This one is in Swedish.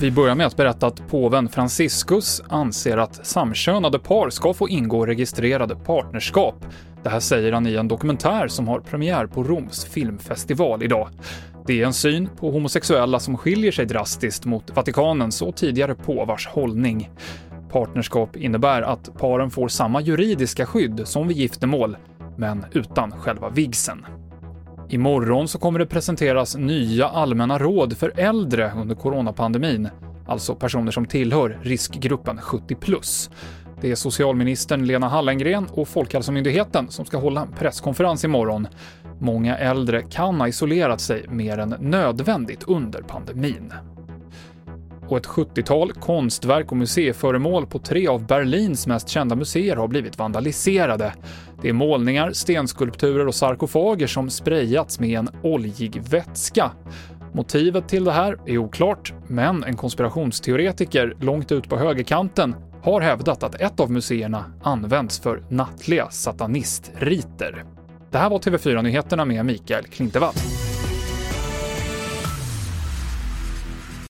Vi börjar med att berätta att påven Franciscus anser att samkönade par ska få ingå registrerade partnerskap. Det här säger han i en dokumentär som har premiär på Roms filmfestival idag. Det är en syn på homosexuella som skiljer sig drastiskt mot Vatikanens och tidigare påvars hållning. Partnerskap innebär att paren får samma juridiska skydd som vid giftermål, men utan själva vigseln. Imorgon så kommer det presenteras nya allmänna råd för äldre under coronapandemin, alltså personer som tillhör riskgruppen 70 plus. Det är socialministern Lena Hallengren och Folkhälsomyndigheten som ska hålla en presskonferens imorgon. Många äldre kan ha isolerat sig mer än nödvändigt under pandemin och ett 70-tal konstverk och museiföremål på tre av Berlins mest kända museer har blivit vandaliserade. Det är målningar, stenskulpturer och sarkofager som sprayats med en oljig vätska. Motivet till det här är oklart, men en konspirationsteoretiker långt ut på högerkanten har hävdat att ett av museerna används för nattliga satanistriter. Det här var TV4 Nyheterna med Mikael Klintevall.